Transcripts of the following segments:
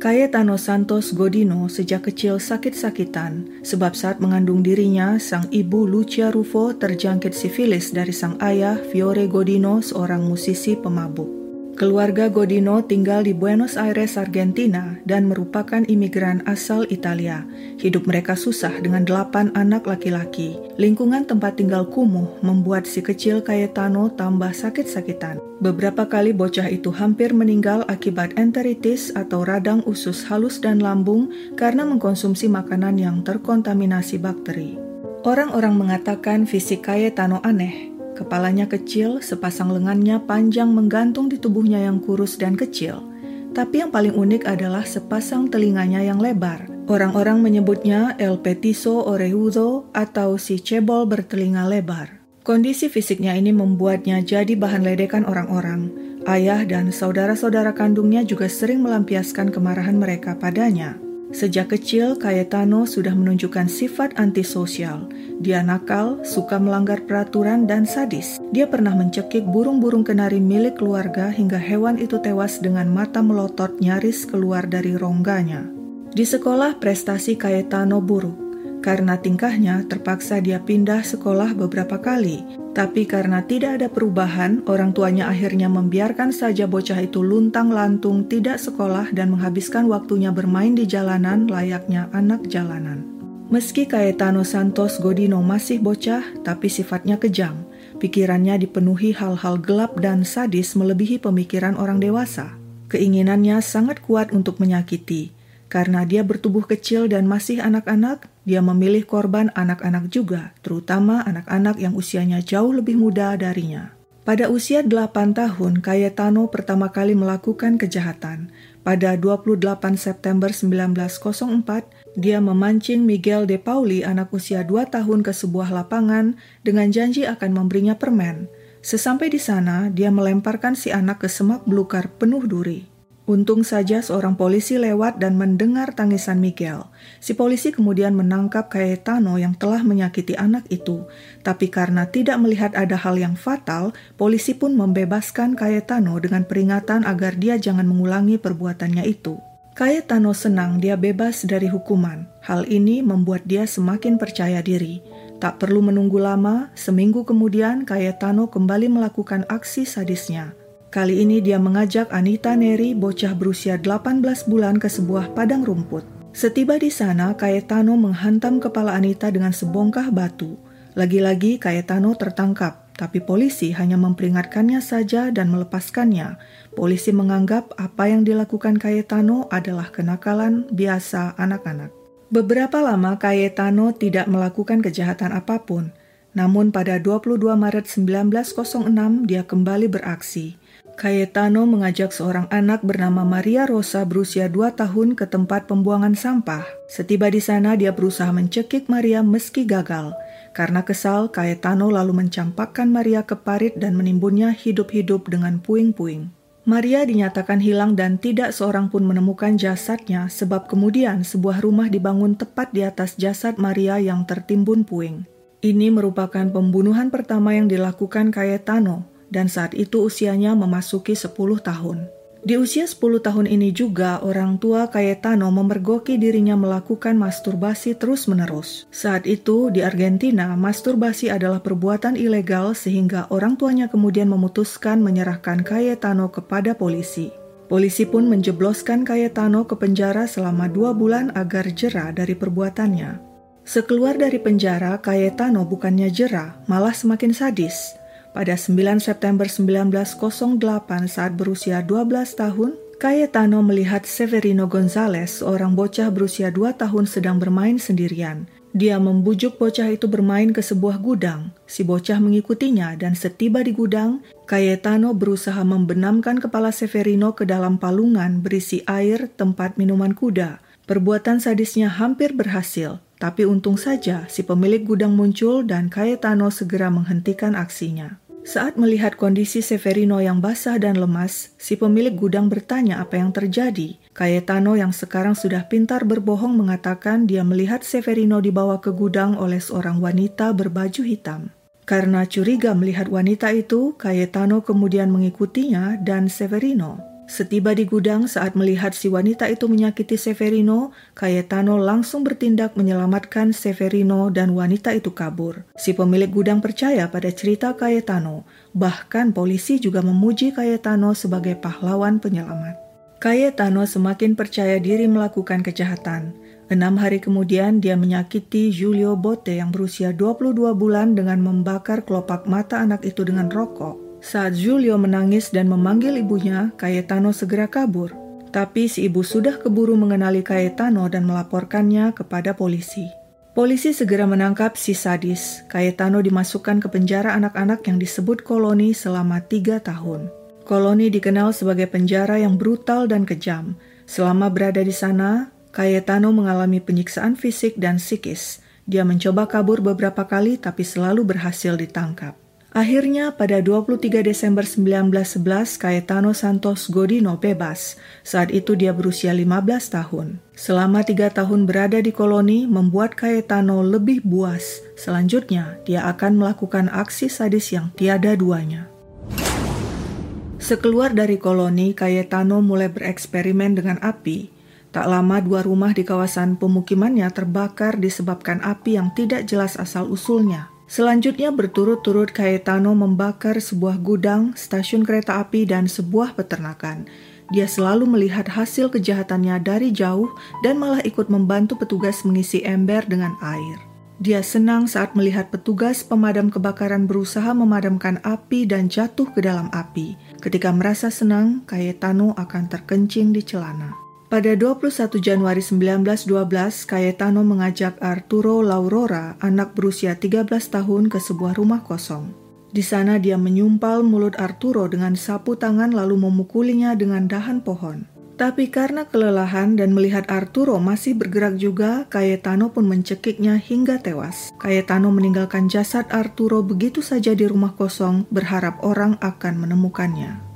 Cayetano Santos Godino sejak kecil sakit-sakitan sebab saat mengandung dirinya, sang ibu Lucia Rufo terjangkit sifilis dari sang ayah Fiore Godino, seorang musisi pemabuk. Keluarga Godino tinggal di Buenos Aires, Argentina dan merupakan imigran asal Italia. Hidup mereka susah dengan delapan anak laki-laki. Lingkungan tempat tinggal kumuh membuat si kecil Cayetano tambah sakit-sakitan. Beberapa kali bocah itu hampir meninggal akibat enteritis atau radang usus halus dan lambung karena mengkonsumsi makanan yang terkontaminasi bakteri. Orang-orang mengatakan fisik Cayetano aneh, Kepalanya kecil, sepasang lengannya panjang menggantung di tubuhnya yang kurus dan kecil. Tapi yang paling unik adalah sepasang telinganya yang lebar. Orang-orang menyebutnya El Petiso Orejudo atau si cebol bertelinga lebar. Kondisi fisiknya ini membuatnya jadi bahan ledekan orang-orang. Ayah dan saudara-saudara kandungnya juga sering melampiaskan kemarahan mereka padanya. Sejak kecil, Cayetano sudah menunjukkan sifat antisosial. Dia nakal, suka melanggar peraturan, dan sadis. Dia pernah mencekik burung-burung kenari milik keluarga hingga hewan itu tewas dengan mata melotot nyaris keluar dari rongganya. Di sekolah, prestasi Cayetano buruk. Karena tingkahnya, terpaksa dia pindah sekolah beberapa kali. Tapi karena tidak ada perubahan, orang tuanya akhirnya membiarkan saja bocah itu luntang-lantung tidak sekolah dan menghabiskan waktunya bermain di jalanan layaknya anak jalanan. Meski Cayetano Santos Godino masih bocah, tapi sifatnya kejam. Pikirannya dipenuhi hal-hal gelap dan sadis melebihi pemikiran orang dewasa. Keinginannya sangat kuat untuk menyakiti, karena dia bertubuh kecil dan masih anak-anak, dia memilih korban anak-anak juga, terutama anak-anak yang usianya jauh lebih muda darinya. Pada usia 8 tahun, Cayetano pertama kali melakukan kejahatan. Pada 28 September 1904, dia memancing Miguel de Pauli anak usia 2 tahun ke sebuah lapangan dengan janji akan memberinya permen. Sesampai di sana, dia melemparkan si anak ke semak belukar penuh duri. Untung saja seorang polisi lewat dan mendengar tangisan Miguel. Si polisi kemudian menangkap Cayetano yang telah menyakiti anak itu. Tapi karena tidak melihat ada hal yang fatal, polisi pun membebaskan Cayetano dengan peringatan agar dia jangan mengulangi perbuatannya itu. Cayetano senang dia bebas dari hukuman. Hal ini membuat dia semakin percaya diri. Tak perlu menunggu lama, seminggu kemudian Cayetano kembali melakukan aksi sadisnya. Kali ini dia mengajak Anita Neri, bocah berusia 18 bulan ke sebuah padang rumput. Setiba di sana, Cayetano menghantam kepala Anita dengan sebongkah batu. Lagi-lagi Cayetano tertangkap, tapi polisi hanya memperingatkannya saja dan melepaskannya. Polisi menganggap apa yang dilakukan Cayetano adalah kenakalan biasa anak-anak. Beberapa lama Cayetano tidak melakukan kejahatan apa pun. Namun pada 22 Maret 1906 dia kembali beraksi. Cayetano mengajak seorang anak bernama Maria Rosa berusia dua tahun ke tempat pembuangan sampah. Setiba di sana, dia berusaha mencekik Maria meski gagal. Karena kesal, Cayetano lalu mencampakkan Maria ke parit dan menimbunnya hidup-hidup dengan puing-puing. Maria dinyatakan hilang dan tidak seorang pun menemukan jasadnya sebab kemudian sebuah rumah dibangun tepat di atas jasad Maria yang tertimbun puing. Ini merupakan pembunuhan pertama yang dilakukan Cayetano dan saat itu usianya memasuki 10 tahun. Di usia 10 tahun ini juga orang tua Cayetano memergoki dirinya melakukan masturbasi terus-menerus. Saat itu di Argentina, masturbasi adalah perbuatan ilegal sehingga orang tuanya kemudian memutuskan menyerahkan Cayetano kepada polisi. Polisi pun menjebloskan Cayetano ke penjara selama dua bulan agar jera dari perbuatannya. Sekeluar dari penjara, Cayetano bukannya jera, malah semakin sadis. Pada 9 September 1908 saat berusia 12 tahun, Cayetano melihat Severino Gonzalez, seorang bocah berusia 2 tahun sedang bermain sendirian. Dia membujuk bocah itu bermain ke sebuah gudang. Si bocah mengikutinya dan setiba di gudang, Cayetano berusaha membenamkan kepala Severino ke dalam palungan berisi air tempat minuman kuda. Perbuatan sadisnya hampir berhasil, tapi untung saja si pemilik gudang muncul dan Cayetano segera menghentikan aksinya. Saat melihat kondisi Severino yang basah dan lemas, si pemilik gudang bertanya apa yang terjadi. Cayetano yang sekarang sudah pintar berbohong mengatakan dia melihat Severino dibawa ke gudang oleh seorang wanita berbaju hitam. Karena curiga melihat wanita itu, Cayetano kemudian mengikutinya dan Severino. Setiba di gudang saat melihat si wanita itu menyakiti Severino, Cayetano langsung bertindak menyelamatkan Severino dan wanita itu kabur. Si pemilik gudang percaya pada cerita Cayetano, bahkan polisi juga memuji Cayetano sebagai pahlawan penyelamat. Cayetano semakin percaya diri melakukan kejahatan. Enam hari kemudian dia menyakiti Julio Bote yang berusia 22 bulan dengan membakar kelopak mata anak itu dengan rokok. Saat Julio menangis dan memanggil ibunya, Cayetano segera kabur. Tapi si ibu sudah keburu mengenali Cayetano dan melaporkannya kepada polisi. Polisi segera menangkap si sadis. Cayetano dimasukkan ke penjara anak-anak yang disebut koloni selama tiga tahun. Koloni dikenal sebagai penjara yang brutal dan kejam. Selama berada di sana, Cayetano mengalami penyiksaan fisik dan psikis. Dia mencoba kabur beberapa kali tapi selalu berhasil ditangkap. Akhirnya pada 23 Desember 1911 Cayetano Santos Godino bebas. Saat itu dia berusia 15 tahun. Selama tiga tahun berada di koloni membuat Cayetano lebih buas. Selanjutnya dia akan melakukan aksi sadis yang tiada duanya. Sekeluar dari koloni, Cayetano mulai bereksperimen dengan api. Tak lama dua rumah di kawasan pemukimannya terbakar disebabkan api yang tidak jelas asal-usulnya. Selanjutnya berturut-turut Cayetano membakar sebuah gudang, stasiun kereta api, dan sebuah peternakan. Dia selalu melihat hasil kejahatannya dari jauh dan malah ikut membantu petugas mengisi ember dengan air. Dia senang saat melihat petugas pemadam kebakaran berusaha memadamkan api dan jatuh ke dalam api. Ketika merasa senang, Cayetano akan terkencing di celana. Pada 21 Januari 1912, Cayetano mengajak Arturo Laurora, anak berusia 13 tahun, ke sebuah rumah kosong. Di sana dia menyumpal mulut Arturo dengan sapu tangan lalu memukulinya dengan dahan pohon. Tapi karena kelelahan dan melihat Arturo masih bergerak juga, Cayetano pun mencekiknya hingga tewas. Cayetano meninggalkan jasad Arturo begitu saja di rumah kosong, berharap orang akan menemukannya.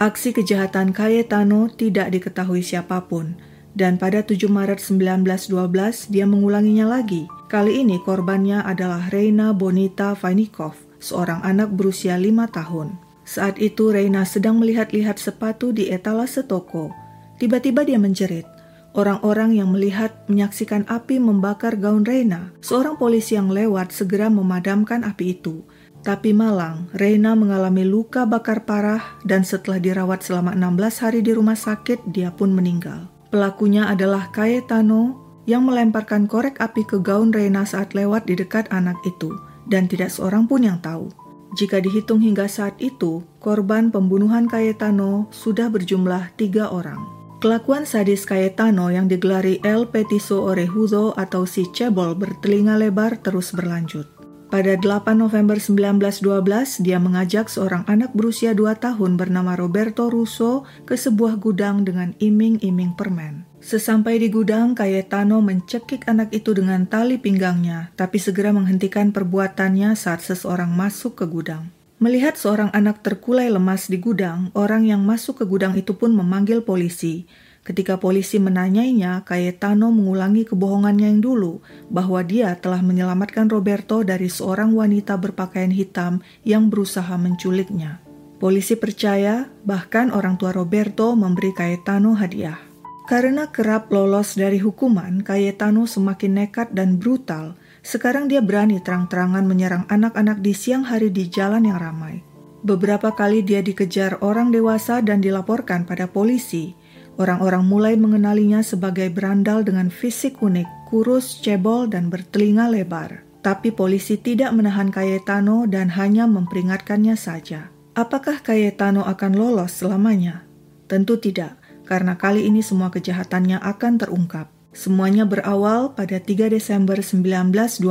Aksi kejahatan Cayetano tidak diketahui siapa pun, dan pada 7 Maret 1912 dia mengulanginya lagi. Kali ini korbannya adalah Reina Bonita Vainikov, seorang anak berusia lima tahun. Saat itu Reina sedang melihat-lihat sepatu di etalase toko. Tiba-tiba dia menjerit. Orang-orang yang melihat menyaksikan api membakar gaun Reina. Seorang polisi yang lewat segera memadamkan api itu. Tapi malang, Reina mengalami luka bakar parah dan setelah dirawat selama 16 hari di rumah sakit, dia pun meninggal. Pelakunya adalah Cayetano yang melemparkan korek api ke gaun Reina saat lewat di dekat anak itu, dan tidak seorang pun yang tahu. Jika dihitung hingga saat itu, korban pembunuhan Cayetano sudah berjumlah tiga orang. Kelakuan sadis Cayetano yang digelari El Petiso Orejudo atau si Cebol bertelinga lebar terus berlanjut. Pada 8 November 1912, dia mengajak seorang anak berusia 2 tahun bernama Roberto Russo ke sebuah gudang dengan iming-iming permen. Sesampai di gudang, Cayetano mencekik anak itu dengan tali pinggangnya, tapi segera menghentikan perbuatannya saat seseorang masuk ke gudang. Melihat seorang anak terkulai lemas di gudang, orang yang masuk ke gudang itu pun memanggil polisi. Ketika polisi menanyainya, Cayetano mengulangi kebohongannya yang dulu bahwa dia telah menyelamatkan Roberto dari seorang wanita berpakaian hitam yang berusaha menculiknya. Polisi percaya, bahkan orang tua Roberto memberi Cayetano hadiah. Karena kerap lolos dari hukuman, Cayetano semakin nekat dan brutal. Sekarang dia berani terang-terangan menyerang anak-anak di siang hari di jalan yang ramai. Beberapa kali dia dikejar orang dewasa dan dilaporkan pada polisi. Orang-orang mulai mengenalinya sebagai berandal dengan fisik unik, kurus, cebol, dan bertelinga lebar. Tapi polisi tidak menahan Cayetano dan hanya memperingatkannya saja. Apakah Cayetano akan lolos selamanya? Tentu tidak, karena kali ini semua kejahatannya akan terungkap. Semuanya berawal pada 3 Desember 1912.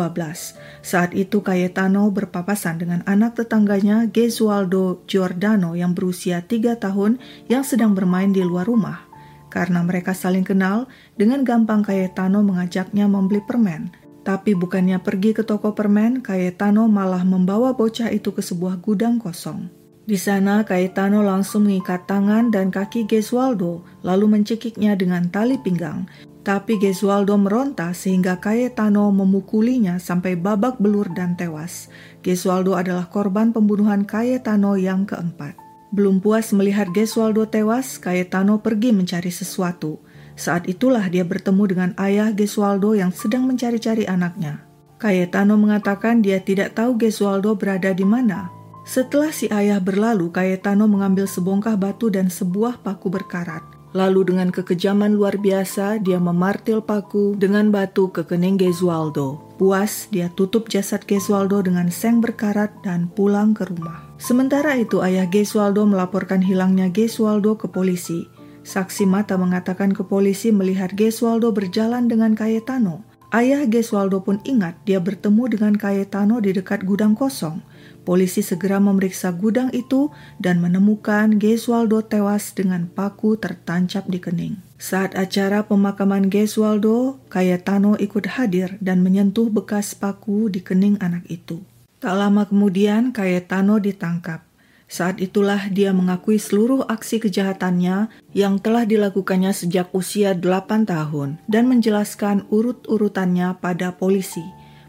Saat itu Cayetano berpapasan dengan anak tetangganya Gesualdo Giordano yang berusia 3 tahun yang sedang bermain di luar rumah. Karena mereka saling kenal, dengan gampang Cayetano mengajaknya membeli permen. Tapi bukannya pergi ke toko permen, Cayetano malah membawa bocah itu ke sebuah gudang kosong. Di sana, Cayetano langsung mengikat tangan dan kaki Gesualdo, lalu mencekiknya dengan tali pinggang. Tapi Gesualdo meronta sehingga Cayetano memukulinya sampai babak belur dan tewas. Gesualdo adalah korban pembunuhan Cayetano yang keempat. Belum puas melihat Gesualdo tewas, Cayetano pergi mencari sesuatu. Saat itulah dia bertemu dengan ayah Gesualdo yang sedang mencari-cari anaknya. Cayetano mengatakan dia tidak tahu Gesualdo berada di mana. Setelah si ayah berlalu, Cayetano mengambil sebongkah batu dan sebuah paku berkarat. Lalu dengan kekejaman luar biasa, dia memartil paku dengan batu ke kening Gesualdo. Puas, dia tutup jasad Gesualdo dengan seng berkarat dan pulang ke rumah. Sementara itu, ayah Gesualdo melaporkan hilangnya Gesualdo ke polisi. Saksi mata mengatakan ke polisi melihat Gesualdo berjalan dengan Cayetano. Ayah Gesualdo pun ingat dia bertemu dengan Cayetano di dekat gudang kosong. Polisi segera memeriksa gudang itu dan menemukan Gesualdo tewas dengan paku tertancap di kening. Saat acara pemakaman Gesualdo, Cayetano ikut hadir dan menyentuh bekas paku di kening anak itu. Tak lama kemudian, Cayetano ditangkap. Saat itulah dia mengakui seluruh aksi kejahatannya yang telah dilakukannya sejak usia 8 tahun dan menjelaskan urut-urutannya pada polisi.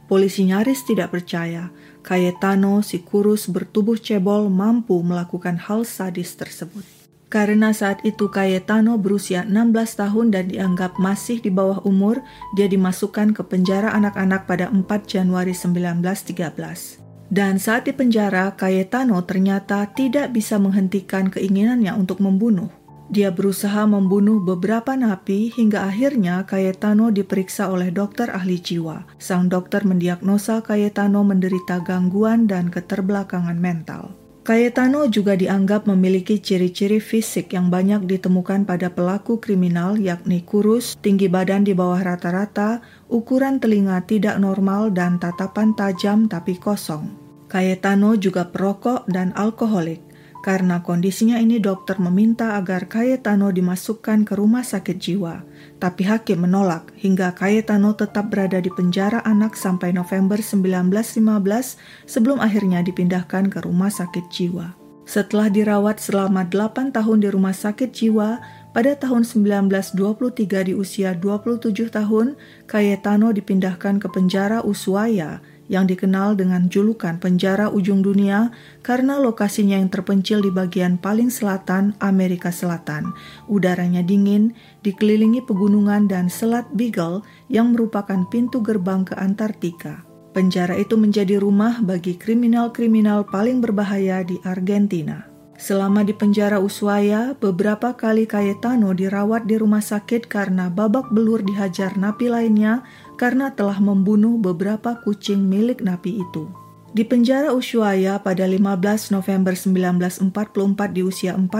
Polisi nyaris tidak percaya Cayetano si kurus bertubuh cebol mampu melakukan hal sadis tersebut. Karena saat itu Cayetano berusia 16 tahun dan dianggap masih di bawah umur, dia dimasukkan ke penjara anak-anak pada 4 Januari 1913. Dan saat di penjara, Cayetano ternyata tidak bisa menghentikan keinginannya untuk membunuh. Dia berusaha membunuh beberapa napi hingga akhirnya Cayetano diperiksa oleh dokter ahli jiwa. Sang dokter mendiagnosa Cayetano menderita gangguan dan keterbelakangan mental. Cayetano juga dianggap memiliki ciri-ciri fisik yang banyak ditemukan pada pelaku kriminal yakni kurus, tinggi badan di bawah rata-rata, ukuran telinga tidak normal dan tatapan tajam tapi kosong. Cayetano juga perokok dan alkoholik. Karena kondisinya ini dokter meminta agar Cayetano dimasukkan ke rumah sakit jiwa. Tapi hakim menolak hingga Cayetano tetap berada di penjara anak sampai November 1915 sebelum akhirnya dipindahkan ke rumah sakit jiwa. Setelah dirawat selama 8 tahun di rumah sakit jiwa, pada tahun 1923 di usia 27 tahun, Cayetano dipindahkan ke penjara Ushuaia yang dikenal dengan julukan penjara ujung dunia karena lokasinya yang terpencil di bagian paling selatan Amerika Selatan. Udaranya dingin, dikelilingi pegunungan dan Selat Beagle yang merupakan pintu gerbang ke Antartika. Penjara itu menjadi rumah bagi kriminal-kriminal paling berbahaya di Argentina. Selama di penjara Ushuaia, beberapa kali Cayetano dirawat di rumah sakit karena babak belur dihajar napi lainnya karena telah membunuh beberapa kucing milik napi itu. Di penjara Ushuaia pada 15 November 1944 di usia 48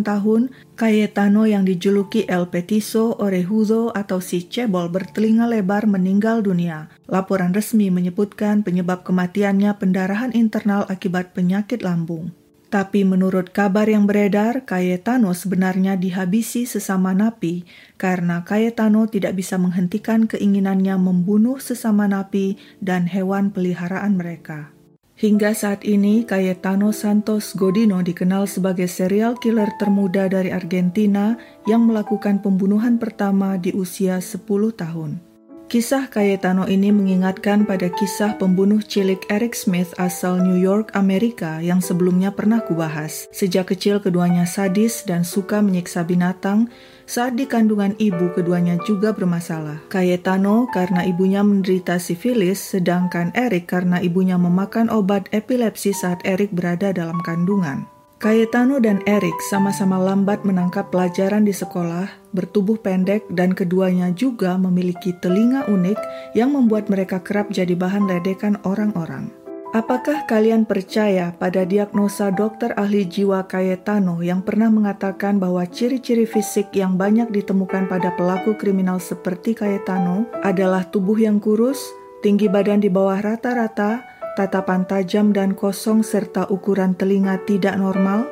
tahun, Cayetano yang dijuluki El Petiso Orejudo atau si cebol bertelinga lebar meninggal dunia. Laporan resmi menyebutkan penyebab kematiannya pendarahan internal akibat penyakit lambung. Tapi menurut kabar yang beredar, Cayetano sebenarnya dihabisi sesama napi karena Cayetano tidak bisa menghentikan keinginannya membunuh sesama napi dan hewan peliharaan mereka. Hingga saat ini, Cayetano Santos Godino dikenal sebagai serial killer termuda dari Argentina yang melakukan pembunuhan pertama di usia 10 tahun. Kisah Cayetano ini mengingatkan pada kisah pembunuh cilik Eric Smith asal New York, Amerika yang sebelumnya pernah kubahas. Sejak kecil keduanya sadis dan suka menyiksa binatang, saat di kandungan ibu keduanya juga bermasalah. Cayetano karena ibunya menderita sifilis, sedangkan Eric karena ibunya memakan obat epilepsi saat Eric berada dalam kandungan. Cayetano dan Eric sama-sama lambat menangkap pelajaran di sekolah, bertubuh pendek, dan keduanya juga memiliki telinga unik yang membuat mereka kerap jadi bahan ledekan orang-orang. Apakah kalian percaya pada diagnosa dokter ahli jiwa Cayetano yang pernah mengatakan bahwa ciri-ciri fisik yang banyak ditemukan pada pelaku kriminal seperti Cayetano adalah tubuh yang kurus, tinggi badan di bawah rata-rata, tatapan tajam dan kosong serta ukuran telinga tidak normal?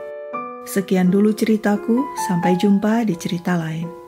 Sekian dulu ceritaku, sampai jumpa di cerita lain.